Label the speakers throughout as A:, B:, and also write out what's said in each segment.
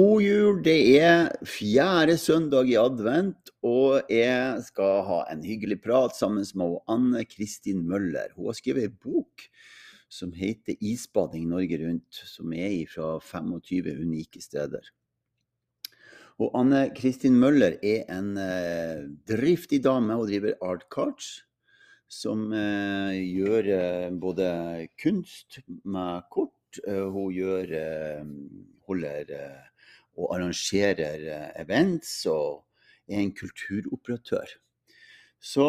A: God jul. Det er fjerde søndag i advent, og jeg skal ha en hyggelig prat sammen med Anne Kristin Møller. Hun har skrevet en bok som heter 'Isbading Norge rundt', som er fra 25 unike steder. Og Anne Kristin Møller er en eh, driftig dame og driver Art Cards, som eh, gjør eh, både kunst med kort Eh, hun gjør eh, holder eh, og arrangerer events og er en kulturoperatør. Så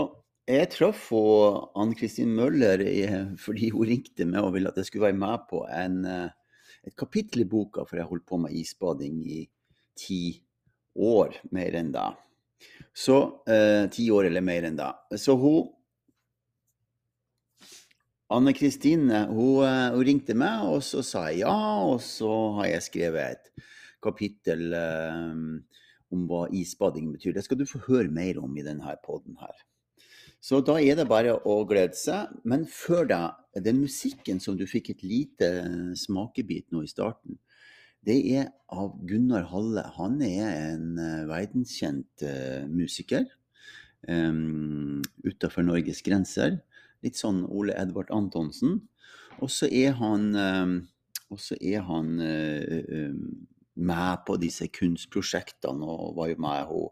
A: jeg traff Ann Kristin Møller fordi hun ringte meg og ville at jeg skulle være med på en, et kapittel i boka, for jeg holdt på med isbading i ti år, mer enn da. Så eh, ti år eller mer enn da. Så hun Anne Kristine hun, eh, hun, ringte meg, og så sa jeg ja. Og så har jeg skrevet et kapittel um, om hva isbading betyr. Det skal du få høre mer om i denne poden her. Så da er det bare å glede seg. Men før da, den musikken som du fikk et lite smakebit nå i starten, det er av Gunnar Halle. Han er en uh, verdenskjent musiker um, utafor Norges grenser. Litt sånn Ole Edvard Antonsen. Og så er han, um, er han eh, eh, med på disse kunstprosjektene og var jo med hun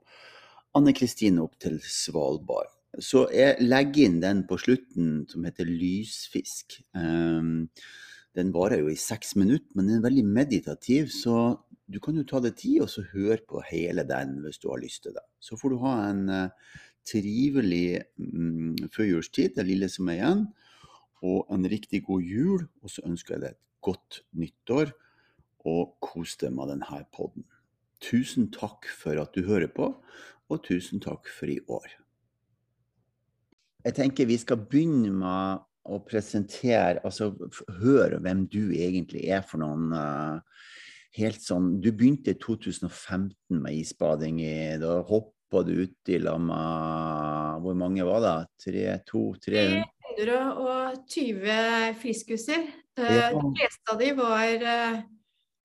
A: Anne Kristine opp til Svalbard. Så jeg legger inn den på slutten som heter Lysfisk. Um, den varer jo i seks minutter, men den er veldig meditativ. Så du kan jo ta deg tid og så høre på hele den hvis du har lyst til det. Så får du ha en uh, trivelig um, førjulstid, det lille som er igjen, og en riktig god jul. Og så ønsker jeg deg et godt nyttår, og kos deg med denne podden. Tusen takk for at du hører på, og tusen takk for i år. Jeg tenker vi skal begynne med å presentere, altså høre hvem du egentlig er for noen. Uh, helt sånn, Du begynte i 2015 med isbading. i, Da hopp, hoppa du uti lag med Hvor mange var det? Tre, to, 300?
B: 320 friskuser. Eh, ja. De fleste av de var eh,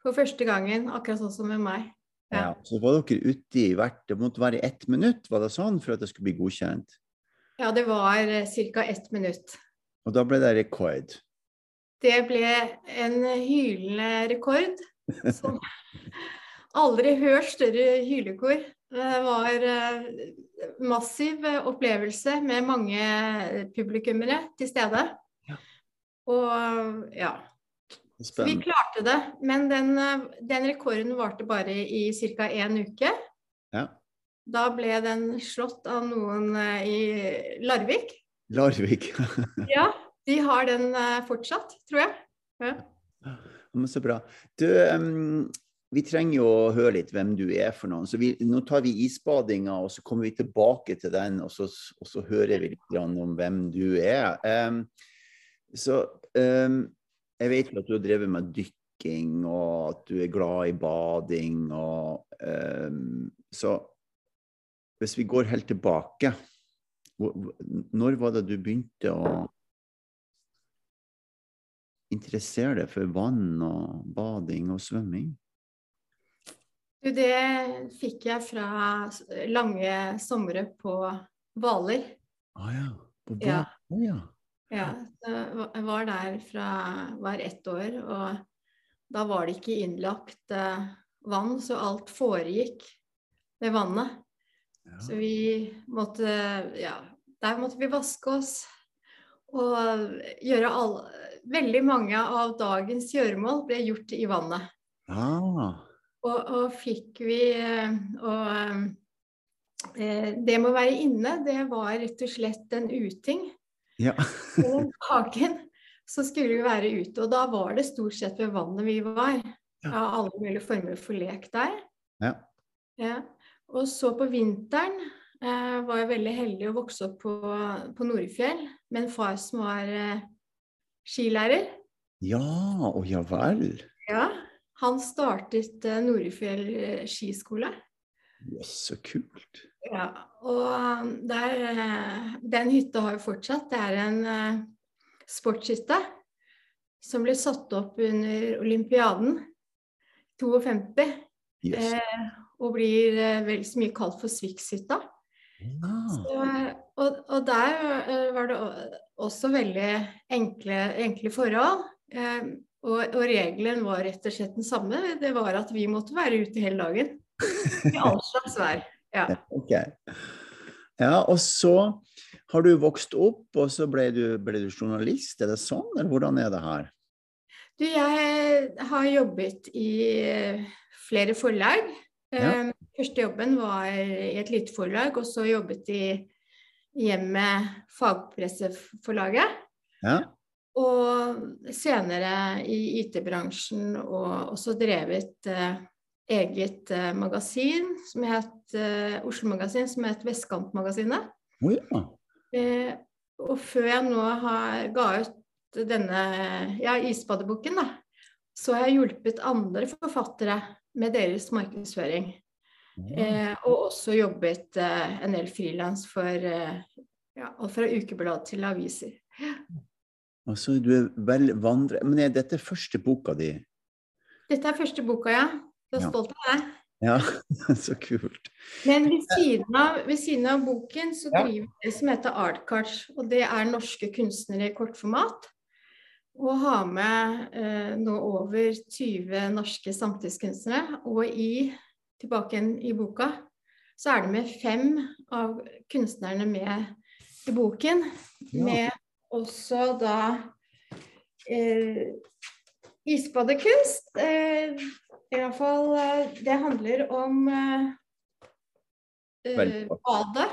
B: for første gangen, akkurat sånn som med meg.
A: Ja. ja. Så var dere ute i hvert Det måtte være ett minutt, var det sånn, for at det skulle bli godkjent?
B: Ja, det var eh, ca. ett minutt.
A: Og da ble det rekord?
B: Det ble en hylende rekord. Som aldri hørt større hylekor. Det var eh, massiv opplevelse med mange publikummere til stede. Ja. Og ja. Så vi klarte det. Men den, den rekorden varte bare i ca. én uke. Ja. Da ble den slått av noen eh, i Larvik.
A: Larvik.
B: ja. De har den eh, fortsatt, tror jeg. Ja.
A: Men så bra. Du, um, vi trenger jo å høre litt hvem du er for noen. Så vi, nå tar vi isbadinga, og så kommer vi tilbake til den, og så, og så hører vi litt om hvem du er. Um, så um, jeg vet jo at du har drevet med dykking, og at du er glad i bading. Og, um, så hvis vi går helt tilbake, når var det du begynte å interessere deg for vann og bading og svømming?
B: Det fikk jeg fra lange somre på Hvaler.
A: Ah, ja. På Hvaler, ja. Ja.
B: Jeg var der fra var ett år, og da var det ikke innlagt eh, vann, så alt foregikk ved vannet. Ja. Så vi måtte Ja, der måtte vi vaske oss og gjøre alle Veldig mange av dagens gjøremål ble gjort i vannet.
A: Ah.
B: Og, og fikk vi eh, Og eh, det med å være inne, det var rett og slett en uting.
A: Ja.
B: og hagen så skulle vi være ute. Og da var det stort sett ved vannet vi var. Ja, alle mulige former for lek der.
A: Ja.
B: ja. Og så på vinteren eh, var jeg veldig heldig å vokse opp på, på Nordfjell med en far som var eh, skilærer.
A: Ja, og ja vel.
B: Ja, han startet eh, Norefjell uh, skiskole.
A: Yes, så kult.
B: Ja, og um, der, uh, den hytta har jo fortsatt. Det er en uh, sportshytte som ble satt opp under olympiaden 52.
A: Yes.
B: eh, og blir eh, vel så mye kalt for Svikshytta.
A: Ja.
B: Så, og, og der eh, var det også veldig enkle, enkle forhold. Eh, og, og regelen var rett og slett den samme. Det var at vi måtte være ute hele dagen. I all slags vær. Ja.
A: Okay. Ja, og så har du vokst opp, og så ble du, ble du journalist, er det sånn, eller hvordan er det her?
B: Du, jeg har jobbet i eh, flere forlag.
A: Ja.
B: Eh, Første jobben var i et lite forlag, og så jobbet i Hjemmet Fagpresseforlaget.
A: Ja,
B: Og senere i IT-bransjen, og også drevet eh, eget eh, magasin som het eh, Oslo-magasin, som het Vestkantmagasinet.
A: Oh, ja.
B: Eh, og før jeg nå har, ga ut denne ja, isbadeboken, da, så har jeg hjulpet andre forfattere med deres markedsføring. Eh, og også jobbet eh, en del frilans for eh, ja, alt fra ukeblad til aviser.
A: Altså, du er vel vandre... Men er dette første boka di?
B: Dette er første boka, ja. Er stolt av det.
A: Ja, så kult.
B: Men ved siden av, ved siden av boken så driver vi det som heter Artcards, og det er norske kunstnere i kortformat. Og har med eh, nå over 20 norske samtidskunstnere. Og i, tilbake igjen i boka, så er det med fem av kunstnerne med i boken.
A: Ja.
B: Med også da eh, isbadekunst. Eh, I hvert fall eh, Det handler om uh, eh, badet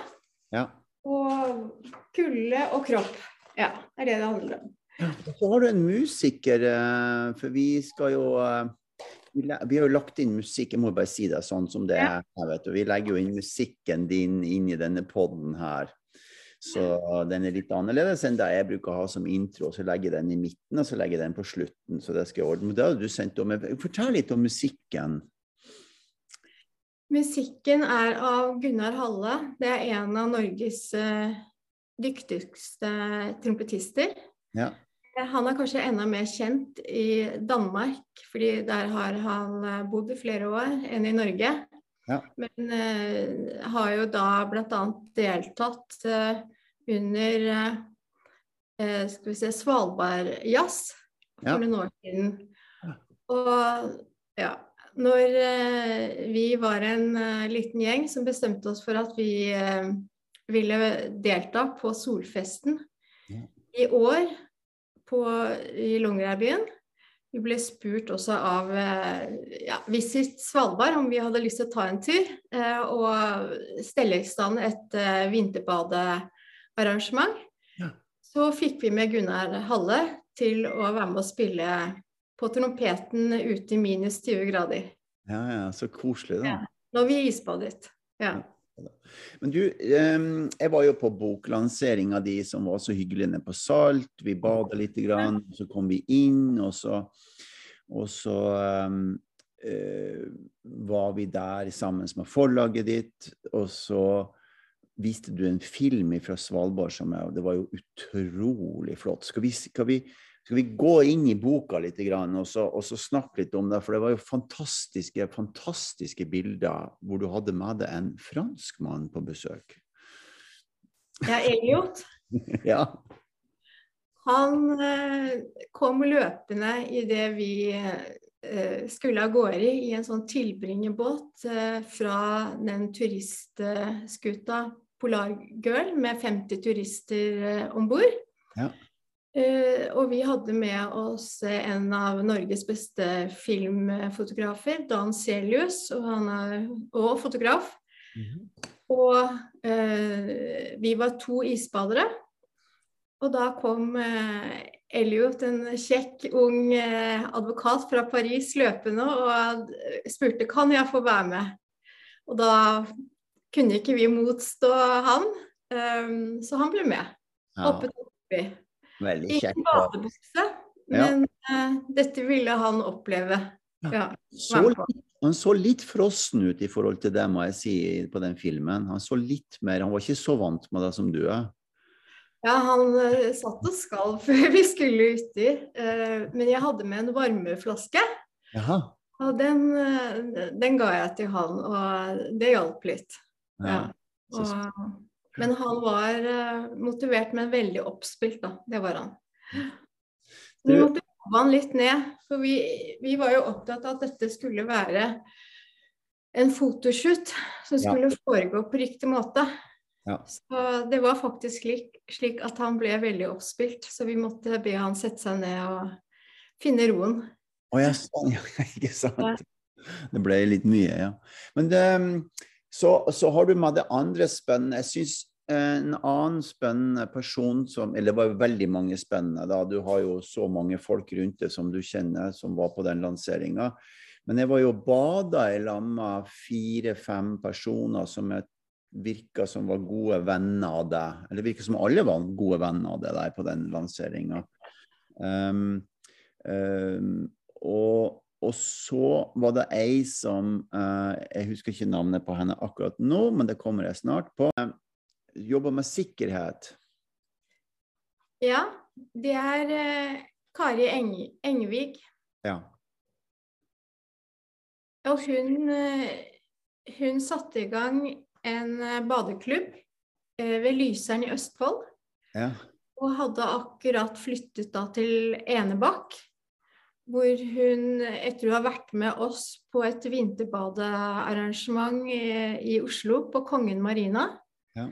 A: Ja.
B: og kulde og kropp. Ja, det er det det handler om.
A: Så har du en musiker, eh, for vi skal jo eh, vi har jo lagt inn musikk, jeg må bare si det sånn som det er. Ja. vet du. Vi legger jo inn musikken din inn i denne podden her. Så den er litt annerledes enn det jeg bruker å ha som intro. Så legger jeg den i midten, og så legger jeg den på slutten. Så det skal jeg ordne. Men det har du sendt om. Fortell litt om musikken.
B: Musikken er av Gunnar Halle. Det er en av Norges eh, dyktigste trompetister.
A: Ja.
B: Han er kanskje enda mer kjent i Danmark, fordi der har han eh, bodd i flere år, enn i Norge.
A: Ja.
B: Men eh, har jo da bl.a. deltatt eh, under eh, eh, skal vi se, Svalbardjazz
A: Ja.
B: for noen år siden. Og ja, når eh, vi var en eh, liten gjeng som bestemte oss for at vi ville delta på Solfesten
A: Ja.
B: i år på, i Longyearbyen. Vi ble spurt også av eh, ja, Visit Svalbard om vi hadde lyst til å ta en tur eh, og stelle i stand et eh, vinterbadearrangement.
A: Ja.
B: Så fikk vi med Gunnar Halle til å være med å spille på trompeten ute i minus 20 grader.
A: Ja, ja, så koselig, da.
B: Ja. Når vi isbadet. Ja.
A: Men du, jeg var jo på boklanseringa di som var så hyggelig nede på Salt. Vi bada litt, grann, så kom vi inn, og så, og så eh, var vi der sammen med forlaget ditt. Og så viste du en film fra Svalbard som er, det var jo utrolig flott. Skal vi, skal vi, skal vi gå inn i boka litt og, så, og så snakke litt om det? For det var jo fantastiske, fantastiske bilder hvor du hadde med deg en franskmann på besøk.
B: ja, Elliot.
A: ja.
B: Han eh, kom løpende idet vi eh, skulle av gårde i en sånn tilbringerbåt eh, fra den turistskuta Polar Girl med 50 turister eh, om bord.
A: Ja.
B: Eh, og vi hadde med oss en av Norges beste filmfotografer, Dan Celius, og han er også fotograf. Og uh, vi var to isbadere. Og da kom uh, Elliot, en kjekk, ung advokat fra Paris, løpende og spurte kan jeg få være med. Og da kunne ikke vi motstå han, um, så han ble med.
A: ja.
B: Oppe, oppi.
A: Veldig
B: Ikke badebukse, men eh, dette ville han oppleve. Ja.
A: Så litt, han så litt frossen ut i forhold til det, må jeg si, på den filmen. Han så litt mer, han var ikke så vant med det som du er.
B: Ja, han eh, satt og skalv før vi skulle uti. eh, men jeg hadde med en varmeflaske.
A: Jaha.
B: Og den, den ga jeg til han, og det hjalp litt. Ja.
A: så-
B: Og, men han var eh, motivert, men veldig oppspilt, da. Det var han. Vi måtte jobbe han litt ned, for vi, vi var jo opptatt av at dette skulle være en fotoshoot som
A: Ja.
B: skulle foregå på riktig måte.
A: Ja.
B: Så det var faktisk slik, slik at han ble veldig oppspilt, så vi måtte be han sette seg ned og finne roen.
A: Å ja, sånn, ja, ikke sant. Det ble litt mye, ja. Men det, så, så har du med det andre spennende. Jeg syns en annen spennende person som Eller det var jo veldig mange spennende, da. Du har jo så mange folk rundt deg som du kjenner, som var på den lanseringa. Men jeg var jo bada i lag med fire-fem personer som jeg virka som var gode venner av deg. Eller virka som alle var gode venner av deg der på den lanseringa. Um, um, og, og så var det ei som eh, Jeg husker ikke navnet på henne akkurat nå, men det kommer jeg snart på. Uh, Jobba med sikkerhet.
B: Ja, det er eh, Kari Eng Engvig.
A: Ja.
B: Og hun, eh, hun satte i gang en eh, badeklubb eh, ved Lyseren i Østfold.
A: ja.
B: Og hadde akkurat flyttet da til Enebakk. Hvor hun, etter å ha vært med oss på et vinterbadearrangement i, i Oslo, på Kongen Marina,
A: Ja.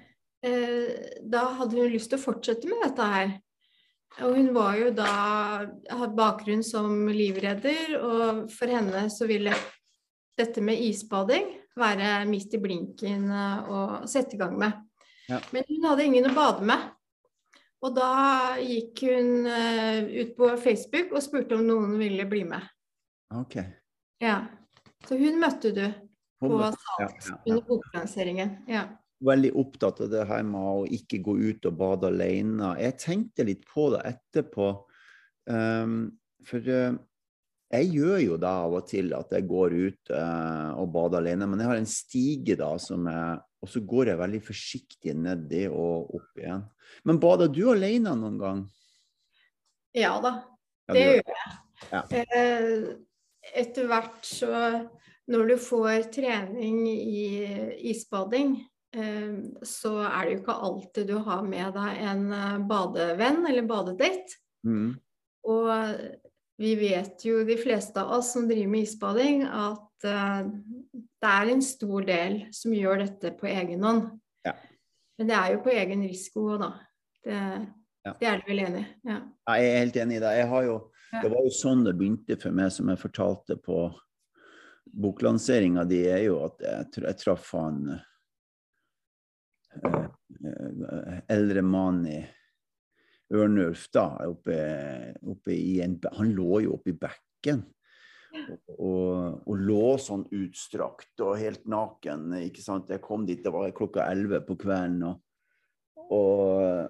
B: eh, da hadde hun lyst til å fortsette med dette her. Og hun var jo da hadde bakgrunn som livredder, og for henne så ville dette med isbading være midt i blinken eh, å sette i gang med.
A: Ja.
B: Men hun hadde ingen å bade med. Og da gikk hun eh, ut på Facebook og spurte om noen ville bli med.
A: OK.
B: Ja. Så hun møtte du på Salt
A: ja, ja, ja.
B: under boklanseringen. Ja.
A: Veldig opptatt av det her med å ikke gå ut og bade alene. Jeg tenkte litt på det etterpå. Um, for uh, jeg gjør jo det av og til at jeg går ut uh, og bader alene. Men jeg har en stige da som jeg Og så går jeg veldig forsiktig nedi og opp igjen. Men bader du alene noen gang?
B: ja da, det gjør jeg.
A: Ja.
B: Eh, Etter hvert så Når du får trening i isbading, eh, så er det jo ikke alltid du har med deg en eh, badevenn eller badedate.
A: Mm.
B: Og vi vet jo, de fleste av oss som driver med isbading, at eh, det er en stor del som gjør dette på egen hånd.
A: Ja.
B: Men det er jo på egen risiko òg, da. Det,
A: Ja.
B: det er du vel enig i? Ja.
A: Ja, Jeg er helt enig i det. Jeg har jo, det var jo sånn det begynte for meg, som jeg fortalte på boklanseringa di, er jo at jeg, jeg traff han eh, eh, eldre mann i Ørnulf, da, oppe, oppe en Han lå jo oppe i bekken. Og, og lå sånn utstrakt og helt naken. ikke sant? Jeg kom dit, det var klokka elleve på kvelden. og, og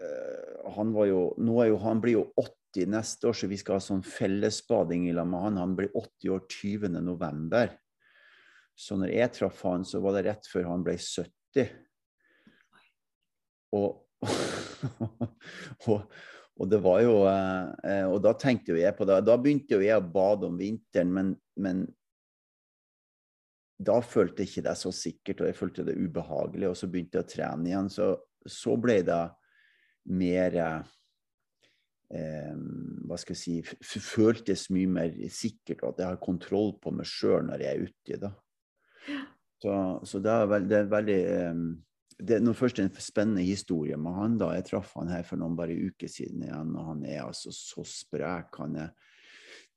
A: øh, han var jo, nå er jo, han blir jo 80 neste år, så vi skal ha sånn fellesbading i lag med han. Han blir 80 år 20. november. Så når jeg traff han, så var det rett før han ble 70. Og, og, og det var jo eh, Og da tenkte jo jeg på det. Da begynte jo jeg å bade om vinteren, men, men da følte jeg ikke det så sikkert, og jeg følte det ubehagelig. Og så begynte jeg å trene igjen. Så, så ble det mer eh, Hva skal jeg si Føltes mye mer sikkert, og at jeg har kontroll på meg sjøl når jeg er uti det. Så, så det er, veld, det er veldig eh, det er først en spennende historie med han. da, Jeg traff han her for noen bare uker siden igjen, og han er altså så sprek. Han er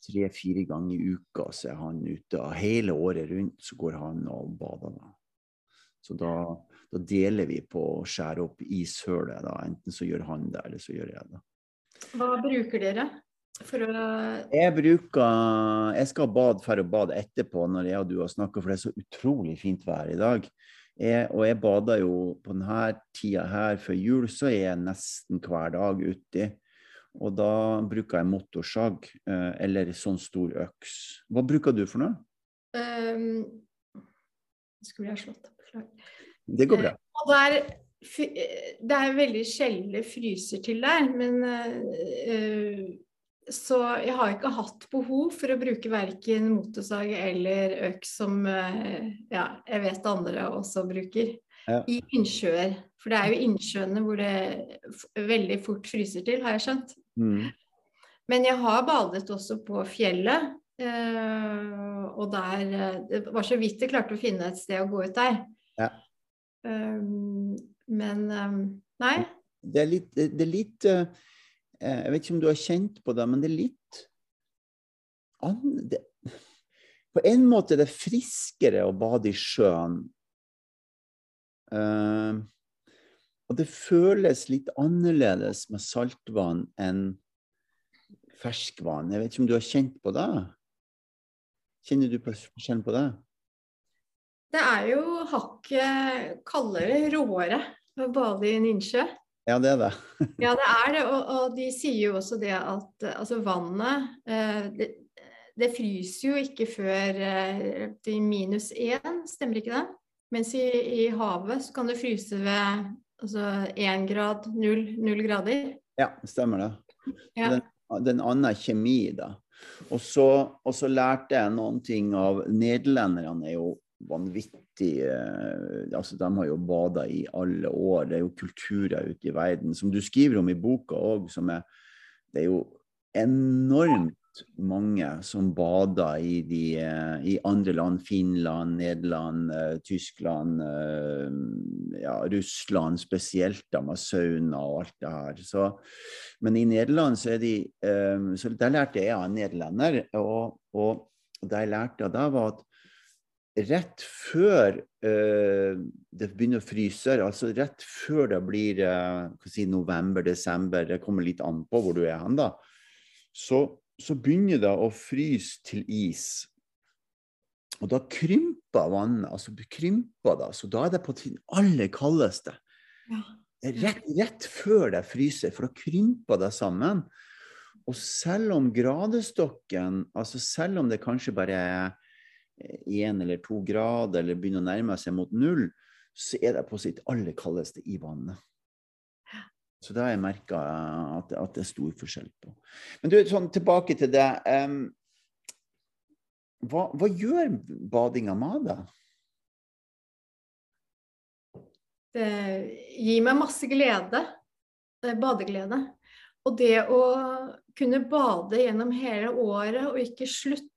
A: tre-fire ganger i uka så er han ute. og Hele året rundt så går han og bader. da. Så da, da deler vi på å skjære opp ishølet. da, Enten så gjør han det, eller så gjør jeg det.
B: Hva bruker dere for å
A: Jeg bruker Jeg skal bade for å bade etterpå når jeg og du har snakka, for det er så utrolig fint vær i dag. Jeg, og jeg bader jo på denne tida her før jul, så er jeg nesten hver dag uti. Og da bruker jeg motorsag eh, eller sånn stor øks. Hva bruker du for noe?
B: Um, Skulle jeg slått opp? Beklager.
A: Det går bra.
B: Og det er, det er veldig sjelden det fryser til der, men eh, så jeg har ikke hatt behov for å bruke verken motorsag eller øks, som eh, ja, jeg vet andre også bruker,
A: Ja.
B: i innsjøer. For det er jo innsjøene hvor det veldig fort fryser til, har jeg skjønt.
A: Mm.
B: Men jeg har badet også på fjellet. eh, og der eh, Det var så vidt jeg klarte å finne et sted å gå ut der.
A: Ja.
B: Men Nei.
A: Det er litt, det er litt Jeg vet ikke om du har kjent på det, men det er litt an, det, På en måte er det friskere å bade i sjøen. Uh, og det føles litt annerledes med saltvann enn ferskvann. Jeg vet ikke om du har kjent på det? Kjenner du forskjellen på det?
B: Det er jo hakket kaldere, råere, å bade i en innsjø.
A: Ja, det er det.
B: Ja, det er det. Og, og de sier jo også det at eh, altså vannet eh, det, det fryser jo ikke før eh, til minus én, stemmer ikke det? Mens i, i havet så kan det fryse ved altså én grad, null, null grader.
A: Ja, stemmer det.
B: Ja.
A: Den, er annen kjemi, da. Og så, og så lærte jeg noen ting av Nederlenderne er jo vanvittig eh, altså De har jo bada i alle år. Det er jo kulturer ute i verden, som du skriver om i boka òg, som er Det er jo enormt mange som bader i, de, eh, i andre land. Finland, Nederland, eh, Tyskland, ja, Russland spesielt, da, og alt det her. Så, men i Nederland så er de så Der lærte jeg av en nederlender, og, og det jeg lærte av deg, var at rett før uh, det begynner å fryse, altså rett før det blir uh, si, november, desember, det kommer litt an på hvor du er hen, da, så, så begynner det å fryse til is. Og da krymper vannet, altså krymper det, så da er det på sin aller kaldeste.
B: Ja.
A: Rett, rett før det fryser, for da krymper det sammen. Og selv om gradestokken, altså selv om det kanskje bare er én eller to grader, eller begynner å nærme seg mot null, så er det på sitt aller kaldeste i vannet. Så det har jeg merka at, at det er stor forskjell på. Men du, sånn tilbake til det. Um, hva, hva gjør badinga med deg?
B: Det gir meg masse glede. eh, Badeglede. Og det å kunne bade gjennom hele året og ikke slutte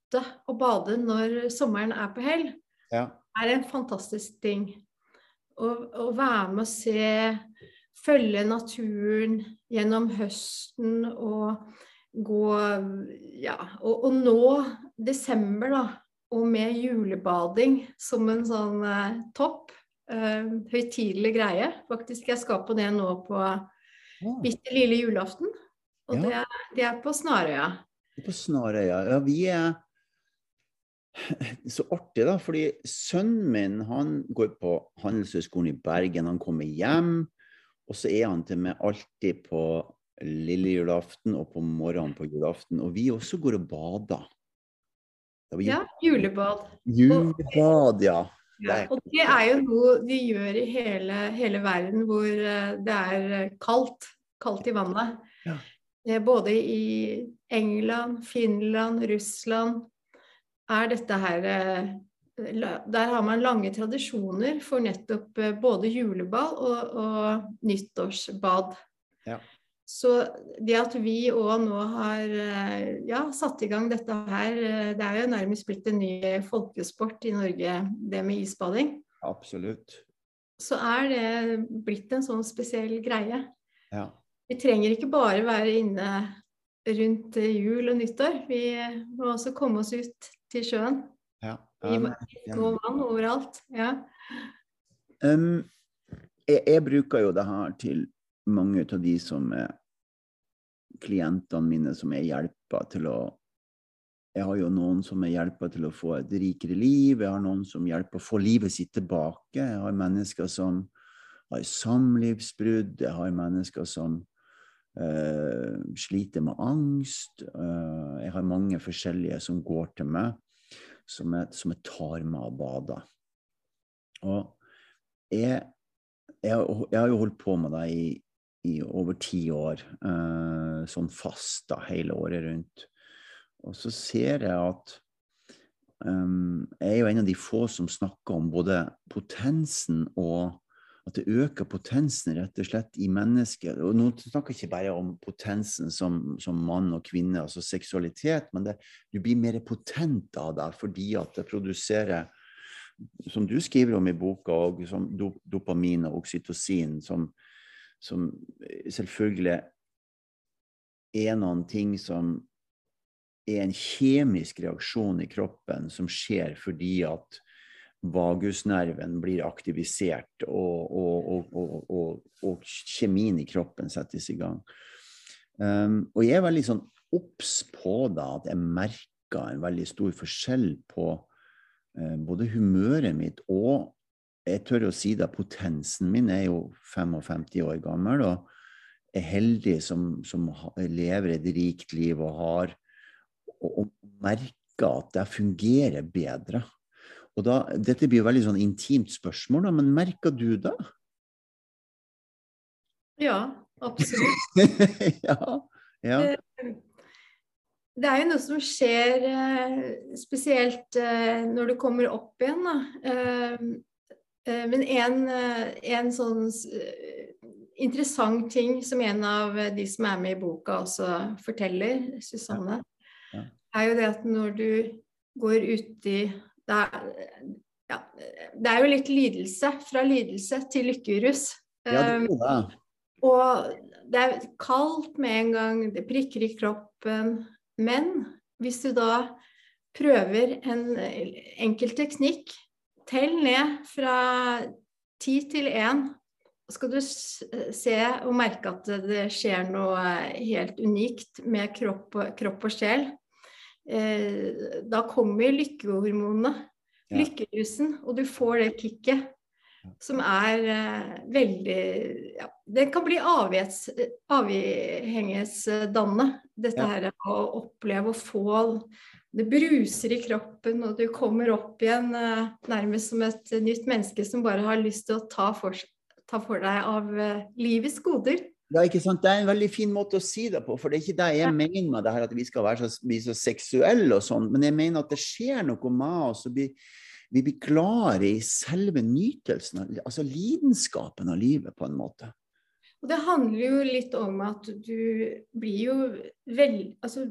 B: å bade når sommeren er på hell,
A: Ja.
B: er en fantastisk ting. Å, å være med å se, følge naturen gjennom høsten og gå Ja, og, og nå desember, da, og med julebading som en sånn eh, topp. Eh, høytidelig greie. Faktisk, jeg skal på det nå på
A: ja.
B: bitte lille julaften. Og
A: Ja.
B: det, er, det er på Snarøya.
A: på Snarøya. Ja, vi er så artig, da, fordi sønnen min han går på Handelshøyskolen i Bergen. Han kommer hjem, og så er han til meg alltid på lille julaften og på morgenen på julaften. Og vi også går og bader. Jul...
B: Ja, julebad.
A: Julebad, ja.
B: Ja, og det er jo noe de gjør i hele, hele verden hvor eh, det er eh, kaldt. Kaldt i vannet.
A: Ja.
B: Eh, Både i England, Finland, Russland er dette her eh, Der har man lange tradisjoner for nettopp eh, både juleball og, og nyttårsbad.
A: Ja.
B: Så det at vi òg nå har eh, ja, satt i gang dette her, det er jo nærmest blitt en ny folkesport i Norge, det med isbading.
A: Absolutt.
B: Så er det blitt en sånn spesiell greie.
A: Ja.
B: Vi trenger ikke bare være inne rundt jul og nyttår. Vi må også komme oss ut til sjøen.
A: ja.
B: I små vann overalt. Ja.
A: Um, jeg, jeg bruker jo det her til mange av de som er klientene mine som jeg hjelper til å Jeg har jo noen som jeg hjelper til å få et rikere liv. Jeg har noen som hjelper å få livet sitt tilbake. Jeg har mennesker som har samlivsbrudd. Jeg har mennesker som Uh, sliter med angst. Uh, jeg har mange forskjellige som går til meg, som jeg, som jeg tar med av bader. Og jeg, jeg, jeg har jo holdt på med det i i over ti år, eh, sånn fast da, hele året rundt. Og så ser jeg at um, jeg er jo en av de få som snakker om både potensen og at det øker potensen rett og slett i mennesket. Og nå snakker jeg ikke bare om potensen som, som mann og kvinne, altså seksualitet, men det, du blir mer potent av det fordi at det produserer som du skriver om i boka, og som dopamin og oksytocin, som, som selvfølgelig er noen ting som er en kjemisk reaksjon i kroppen som skjer fordi at vagusnerven blir aktivisert, og, og, og, og, kjemien i kroppen settes i gang. Um, og jeg er veldig sånn obs på da, at jeg merker en veldig stor forskjell på uh, både humøret mitt og jeg tør å si det, potensen min er jo 55 år gammel og er heldig som, som lever et rikt liv og har og, og merker at jeg fungerer bedre. Og da, Dette blir jo veldig sånn intimt spørsmål, da, men merker du det?
B: Ja, absolutt.
A: ja, ja.
B: Eh, det er jo noe som skjer eh, spesielt eh, når du kommer opp igjen. Da. Men en, en sånn interessant ting som en av de som er med i boka også forteller, Susanne, er jo det at når du går uti det er, ja, det er jo litt lidelse. Fra lidelse til lykkerus.
A: Ja, det er det.
B: Um, og det er kaldt med en gang, det prikker i kroppen. Men hvis du da prøver en enkel teknikk, tell ned fra ti til én. Skal du se og merke at det skjer noe helt unikt med kropp, kropp og sjel. Eh, da kommer lykkehormonene, ja. lykkerusen, og du får det kicket som er eh, veldig ja, Det kan bli avhengighetsdannende, dette ja. her å oppleve å få Det bruser i kroppen, og du kommer opp igjen eh, nærmest som et nytt menneske som bare har lyst til å ta for, ta for deg av eh, livets goder.
A: Ja, ikke sant? Det er en veldig fin måte å si det på, for det er ikke det jeg mener med det her at vi skal være så, bli så seksuelle og sånn, men jeg mener at det skjer noe med oss. og vi, vi blir klare i selve nytelsen, altså lidenskapen av livet, på en måte.
B: Og Det handler jo litt om at du blir jo vel, altså,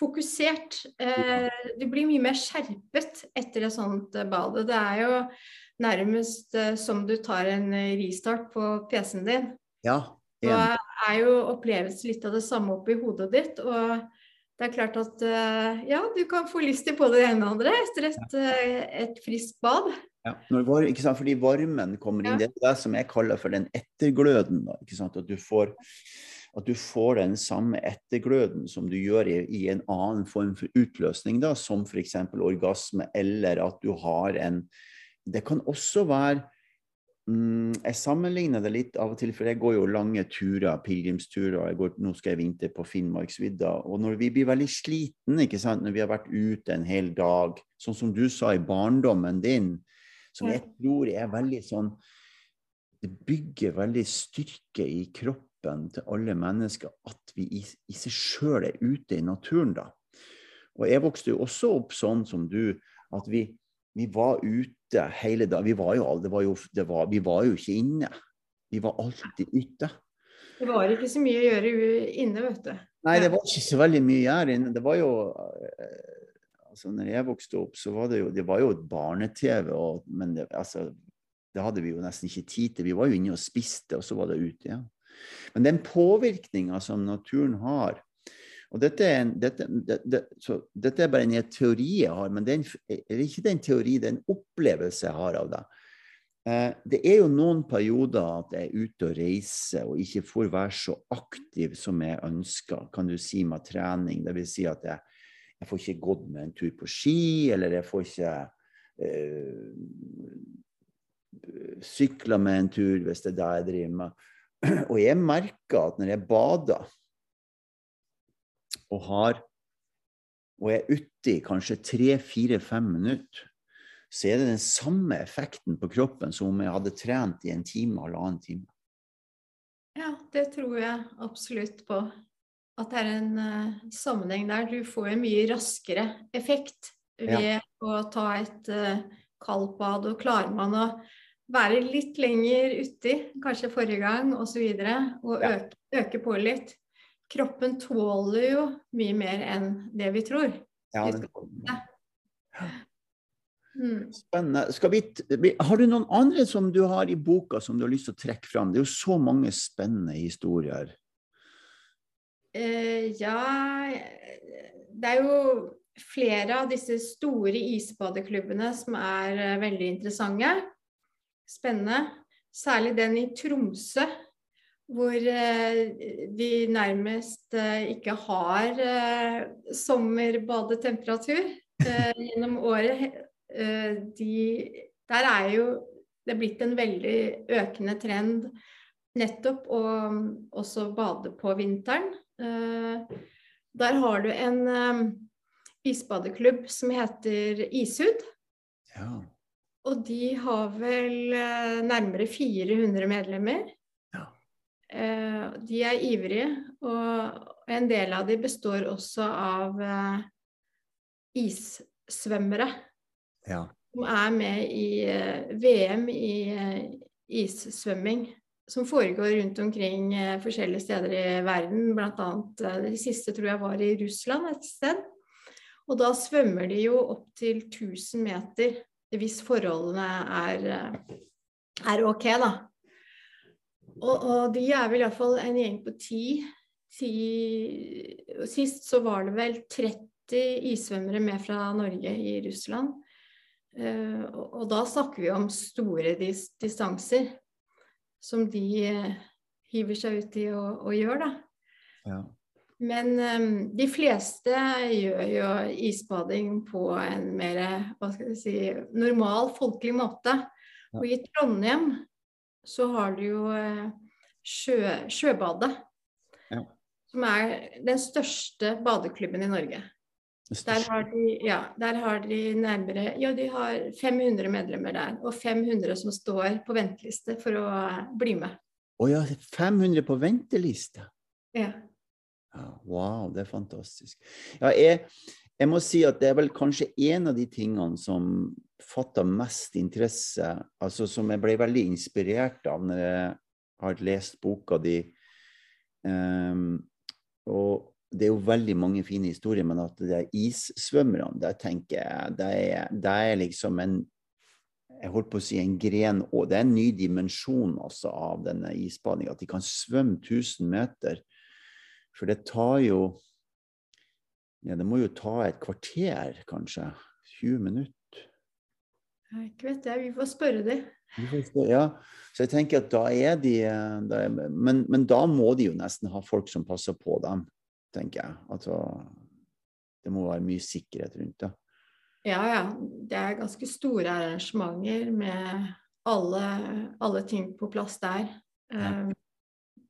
B: fokusert. Eh, du blir mye mer skjerpet etter et sånt bad. Det er jo nærmest eh, som du tar en restart på PC-en din.
A: Ja,
B: så er jo opplevelsen litt av det samme oppi hodet ditt. Og det er klart at eh, ja, du kan få lyst til både det ene og det andre etter et, eh, et friskt bad.
A: Ja, var? Fordi varmen kommer inn. Det er det som jeg kaller for den ettergløden. At du får at du får den samme ettergløden som du gjør i, i en annen form for utløsning, da, som f.eks. orgasme, eller at du har en Det kan også være jeg sammenligner det litt av og til, for jeg går jo lange turer, pilegrimsturer. Går, nå skal jeg vinter på Finnmarksvidda. Og når vi blir veldig slitne, ikke sant? når vi har vært ute en hel dag, sånn som du sa i barndommen din, som jeg tror er veldig sånn Det bygger veldig styrke i kroppen til alle mennesker at vi i, i seg sjøl er ute i naturen, da. Og jeg vokste jo også opp sånn som du, at vi, vi var ute hele dagen. Vi var jo, var jo, var, vi var jo ikke inne. Vi var alltid ute.
B: Det var ikke så mye å gjøre inne, vet du.
A: Nei, det var ikke så veldig mye å gjøre inne. Det var jo eh, altså når jeg vokste opp, så var det jo, det var jo et barne-TV, men det, altså, det hadde vi jo nesten ikke tid til. Vi var jo inne og spiste, og så var det ute igjen. Ja. Men den påvirkninga som naturen har, og dette er, en, dette, det, det, dette er bare en teori jeg har, men det er ikke den teori, det er en opplevelse jeg har av det. Eh, det er jo noen perioder at jeg er ute og reiser og ikke får være så aktiv som jeg ønsker, kan du si, med trening. Det vil si at jeg, jeg får ikke gått med en tur på ski, eller jeg får ikke eh, sykla med en tur, hvis det er det jeg driver med. Og jeg merker at når jeg bader og har og er ute i kanskje tre-fire-fem minutter, så er det den samme effekten på kroppen som om jeg hadde trent i en time eller annen time.
B: Ja, det tror jeg absolutt på. At det er en uh, sammenheng der. Du får en mye raskere effekt ved ja. å ta et uh, kaldbad. Og klarer man å være litt lenger uti, kanskje forrige gang osv., og, så videre, og ja. øke, øke, på litt. Kroppen tåler jo mye mer enn det vi tror. Ja, det...
A: Mm. Spennende. Vi, har du noen andre som du har i boka som du har lyst til å trekke fram? Det er jo så mange spennende historier.
B: Uh, ja Det er jo flere av disse store isbadeklubbene som er uh, veldig interessante. Spennende. Særlig den i Tromsø, hvor uh, de nærmest ikke har sommerbadetemperatur gjennom året Eh, de, Der er jo det er blitt en veldig økende trend nettopp å også bade på vinteren. Eh, der har du en eh, isbadeklubb som heter Ishud. Ja. Og de har vel nærmere 400 medlemmer. Ja. De er ivrige, og en del av de består også av issvømmere ja. som er med i uh, VM i issvømming. Som foregår rundt omkring forskjellige steder i verden. Blant annet det siste tror jeg var i Russland et sted. Og da svømmer de jo opp til 1000 meter hvis forholdene er, er ok, da. Og, og de er vel iallfall en gjeng på ti. ti. Sist så var det vel 30 issvømmere med fra Norge i Russland. Uh, og da snakker vi om store dis distanser som de uh, hiver seg ut i og gjør, da. Ja. Men um, de fleste gjør jo isbading på en mer hva skal jeg si, normal, folkelig måte. Ja. Og i Trondheim så har du jo uh, sjø, Sjøbadet. Ja. Som er den største badeklubben i Norge. Der har, de, ja, der har de nærmere Ja, de har 500 medlemmer der. Og 500 som står på venteliste for å bli med.
A: Å oh ja, 500 på venteliste?
B: Ja.
A: ja. Wow, det er fantastisk. Ja, jeg, jeg, må si at det er vel kanskje en av de tingene som fatta mest interesse, altså som jeg ble veldig inspirert av når jeg har lest boka di. Um, og det er jo veldig mange fine historier, men at det er issvømmerne, der tenker jeg det er, det er liksom en jeg holdt på å si en gren og Det er en ny dimensjon altså av denne isbadinga. At de kan svømme 1000 meter. For det tar jo ja, Det må jo ta et kvarter, kanskje. 20 minutter.
B: Jeg ikke vet jeg. Vi får spørre dem.
A: Ja, så jeg tenker at da er de da er, men, men da må de jo nesten ha folk som passer på dem tenker jeg. Altså, det må være mye sikkerhet rundt det.
B: Ja, ja. Det er ganske store arrangementer med alle, alle ting på plass der. Ja. Eh,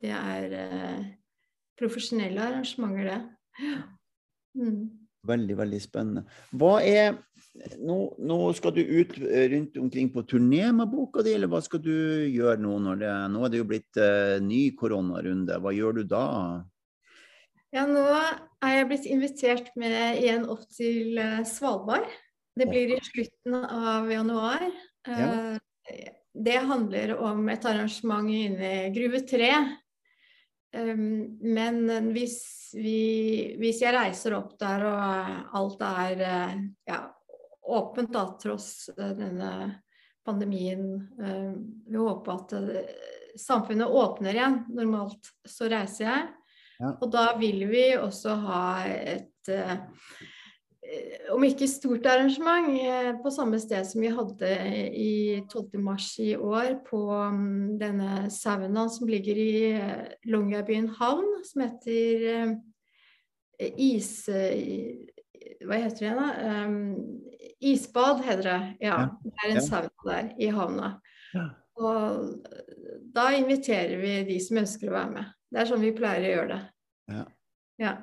B: det er uh, profesjonelle arrangementer, det.
A: Mm. Veldig, veldig spennende. Hva er nå, nå, skal du ut eh, rundt omkring på turné med boka di, eller hva skal du gjøre nå? Når det, nå er det jo blitt uh, ny koronarunde. Hva gjør du da?
B: Ja, nå er jeg blitt invitert med igjen opp til uh, Svalbard. Det blir i slutten av januar. Ja. Det handler om et arrangement inne i Gruve 3. Um, men hvis, vi, hvis, jeg reiser opp der og alt er uh, ja, åpent da, tross denne pandemien Vi håper at samfunnet åpner igjen. Normalt så reiser jeg. Og da vil vi også ha et eh, om ikke stort arrangement, eh, på samme sted som vi hadde i 12. mars i år på um, denne sauna som ligger i uh, Longyearbyen havn, som heter is... hva heter det da? Um, isbad heter det. Ja, det er en sauna der i havna. Og da inviterer vi de som ønsker å være med. Det er sånn vi pleier å gjøre det. Ja.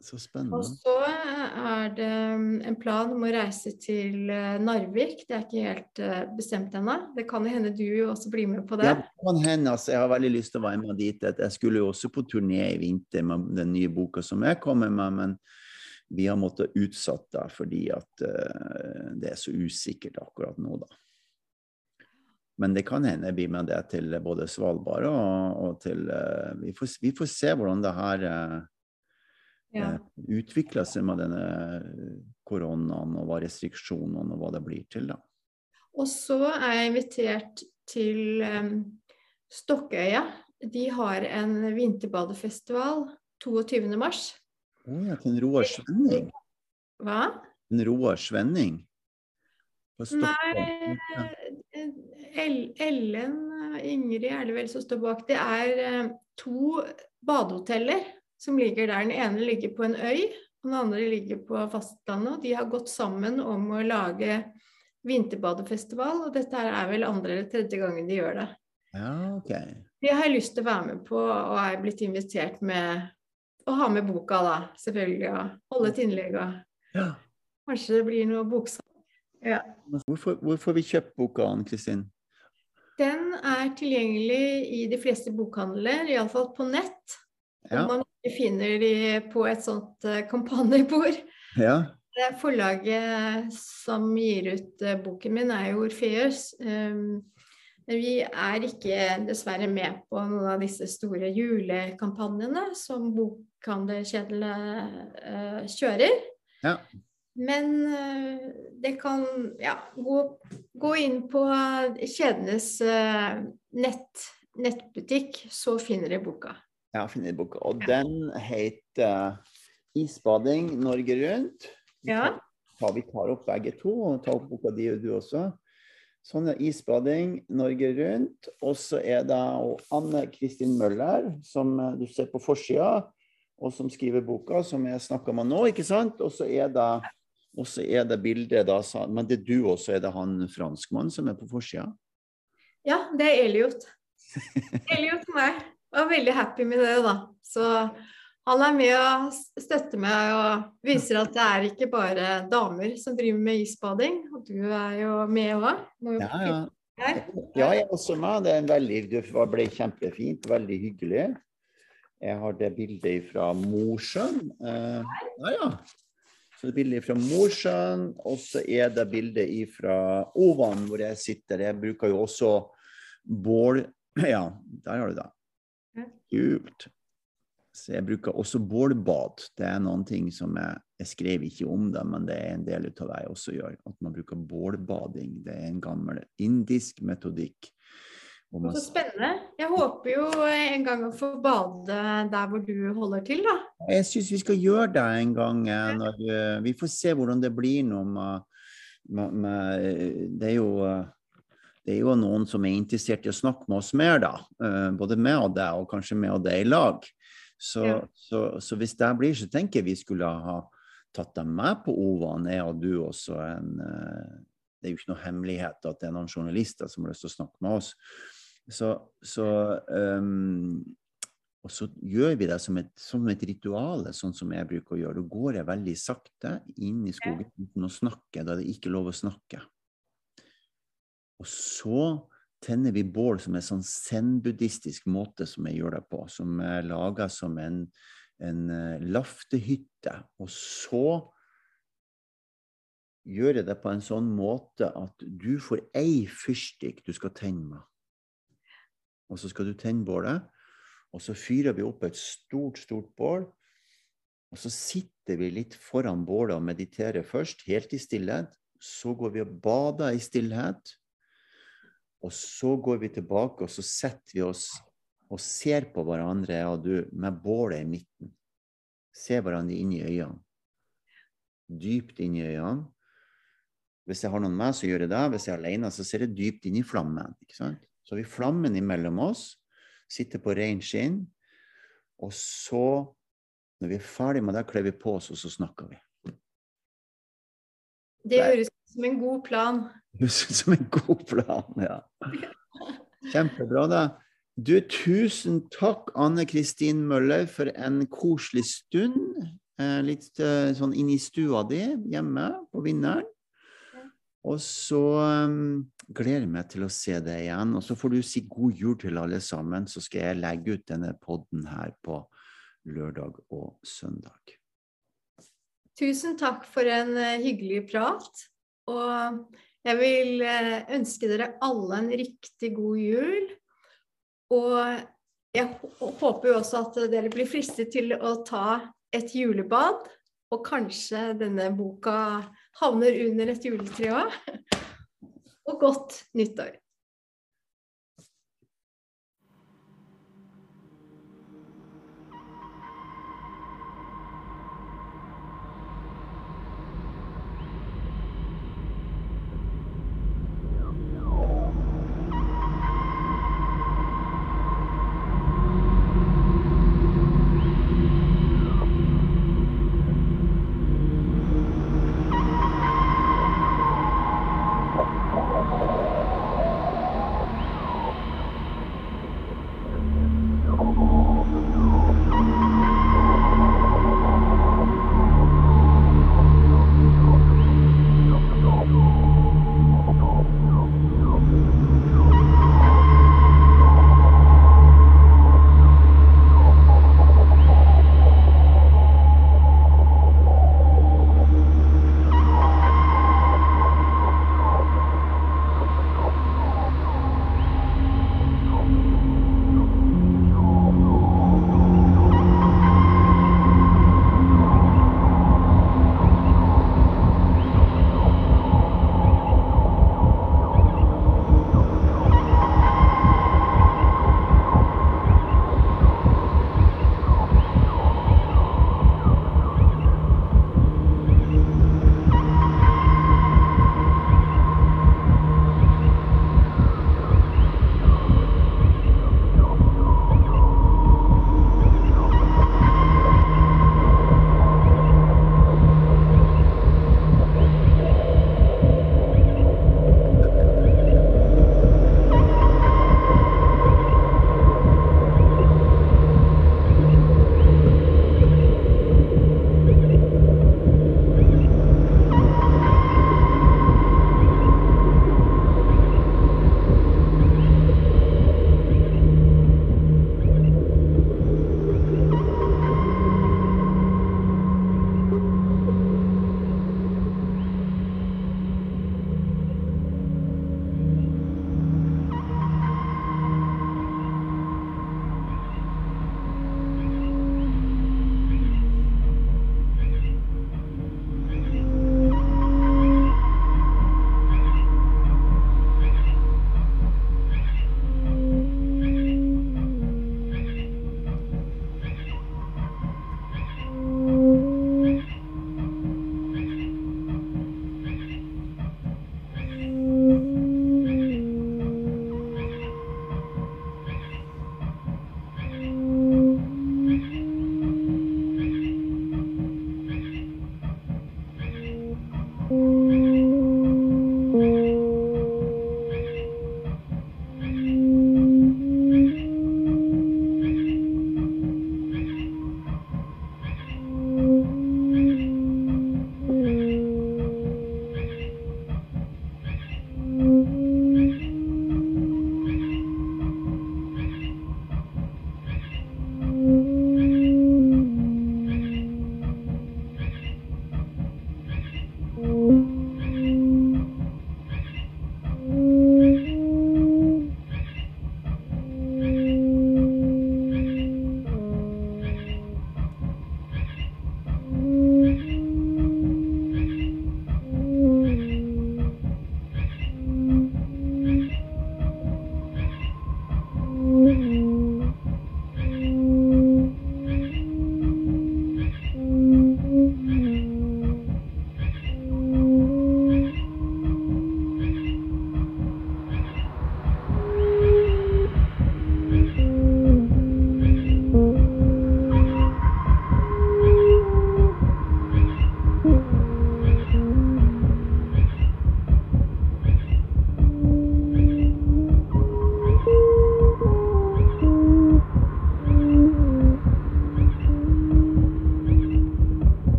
B: Ja.
A: spennende.
B: Og så er det mm, en plan om å reise til eh, Narvik. Det er ikke helt eh, bestemt ennå. Det kan jo hende du også blir med på det.
A: Ja, det kan hende. Altså, jeg har veldig lyst til å være med dit. Jeg skulle jo også på turné i vinter med den nye boka som jeg kommer med, men vi har måttet utsatt det fordi at eh, det er så usikkert akkurat nå, da. Men det kan hende jeg blir med det til både Svalbard og, og til eh, vi, får, vi får se hvordan det her eh,
B: Ja.
A: eh, utvikler seg med denne koronaen og hva restriksjonene og hva det blir til, da.
B: Og så er jeg invitert til um, Stokkøya. De har en vinterbadefestival 22. mars.
A: oh, ja, til en Roar Svenning.
B: Hva?
A: En Roar Svenning.
B: Nei, Ellen eh, Ingrid er det vel som står bak. Det er eh, to badehoteller som ligger der. Den ene ligger på en øy, og den andre ligger på fastlandet. Og de har gått sammen om å lage vinterbadefestival, og dette her er vel andre eller tredje gangen de gjør det.
A: ja, ok.
B: Det har jeg lyst til å være med på, og er blitt invitert med å ha med boka, da, selvfølgelig. Og holde et innlegg og
A: Ja.
B: kanskje det blir noe boksalg. Ja.
A: Hvorfor, hvorfor vi kjøpt boka, Ann Kristin?
B: Den er tilgjengelig i de fleste bokhandler, iallfall på nett.
A: Ja.
B: Om man ikke finner de på et sånt eh, kampanjebord.
A: ja.
B: Forlaget som gir ut eh, boken min, er jo Orfeus. Um, men vi er ikke dessverre med på noen av disse store julekampanjene som bokhandelkjedene eh, kjører.
A: Ja.
B: Men det kan ja, gå, gå inn på kjedenes nett, nettbutikk, så finner dere boka.
A: Jeg har funnet boka, og den heter 'Isbading Norge Rundt'.
B: Ja.
A: Ta, vi tar opp begge to, og tar opp boka di og du også. Sånn er 'Isbading Norge Rundt'. Og så er det Anne Kristin Møller, som eh, du ser på forsida, og som skriver boka, som jeg snakka med nå, ikke sant? Og så er det og så er det bildet, da, men det er du også, er det han franskmannen som er på forsida?
B: Ja, det er. Elliot og meg. Var veldig happy med det, da. Så han er med og støtter meg og viser at det er ikke bare damer som driver med isbading. Og du er jo med òg.
A: Ja, ja. Ja, jeg er også med. Det er en veldig, det ble kjempefint, veldig hyggelig. Jeg har det bildet fra Mosjøen. Eh, ja, ja. Så det er bildet fra Mosjøen, og så er det bildet fra Ovan, hvor jeg sitter. Jeg bruker jo også bål... Ja, der har du det. Kult. Så jeg bruker også bålbad. Det er noen ting som jeg, jeg skrev ikke om det, men det er en del av det jeg også gjør. At man bruker bålbading. Det er en gammel indisk metodikk. man
B: Så spennende. Jeg håper jo en gang å få bade der hvor du holder til, da.
A: Jeg syns vi skal gjøre det en gang. eh, Når, eh, vi får se hvordan det blir nå med, med, med det, er jo, eh, det er jo noen som er interessert i å snakke med oss mer, da. Eh, Både meg og deg, og kanskje meg og deg i lag. Så,
B: Ja.
A: så, så hvis det blir, så tenker jeg vi skulle ha tatt dem med på OVAN, jeg og du også. En, eh, det er jo ikke noe hemmelighet at det er noen journalister som har lyst til å snakke med oss. Så, så um, og så gjør vi det som et, som et ritual, sånn som jeg bruker å gjøre. Da går jeg veldig sakte inn i skogen uten å snakke, da er det ikke lov å snakke. Og så tenner vi bål som en sånn zen-buddhistisk måte som jeg gjør det på, som er laga som en, en eh, laftehytte. Og så gjør jeg det på en sånn måte at du får ei fyrstikk du skal tenne med. Og så skal du tenne bålet. Og så fyrer vi opp et stort, stort bål. Og så sitter vi litt foran bålet og mediterer først, helt i stillhet. Så går vi og bader i stillhet. Og så går vi tilbake, og så setter vi oss og ser på hverandre, og du, med bålet i midten. Ser hverandre inn i øynene. Dypt inn i øynene. Hvis jeg har noen med, så gjør jeg det. Hvis jeg er alene, så ser jeg dypt inn i flammen. Så har vi flammen imellom oss sitter på rein skinn. Og så, når vi er ferdig med det, kler vi på oss, og så snakker vi.
B: Det høres som en god plan.
A: Som en god plan, ja. Kjempebra, da. Du, tusen takk, Anne Kristin Møller, for en koselig stund. eh, litt eh, sånn inn i stua di hjemme på vinneren. Og så um, gleder jeg meg til å se deg igjen. Og så får du si god jul til alle sammen, så skal jeg legge ut denne podden her på lørdag og søndag.
B: Tusen takk for en uh, hyggelig prat. Og jeg vil uh, ønske dere alle en riktig god jul. Og jeg håper jo også at dere blir fristet til å ta et julebad. Og kanskje denne boka havner under et juletre òg. Og godt nyttår.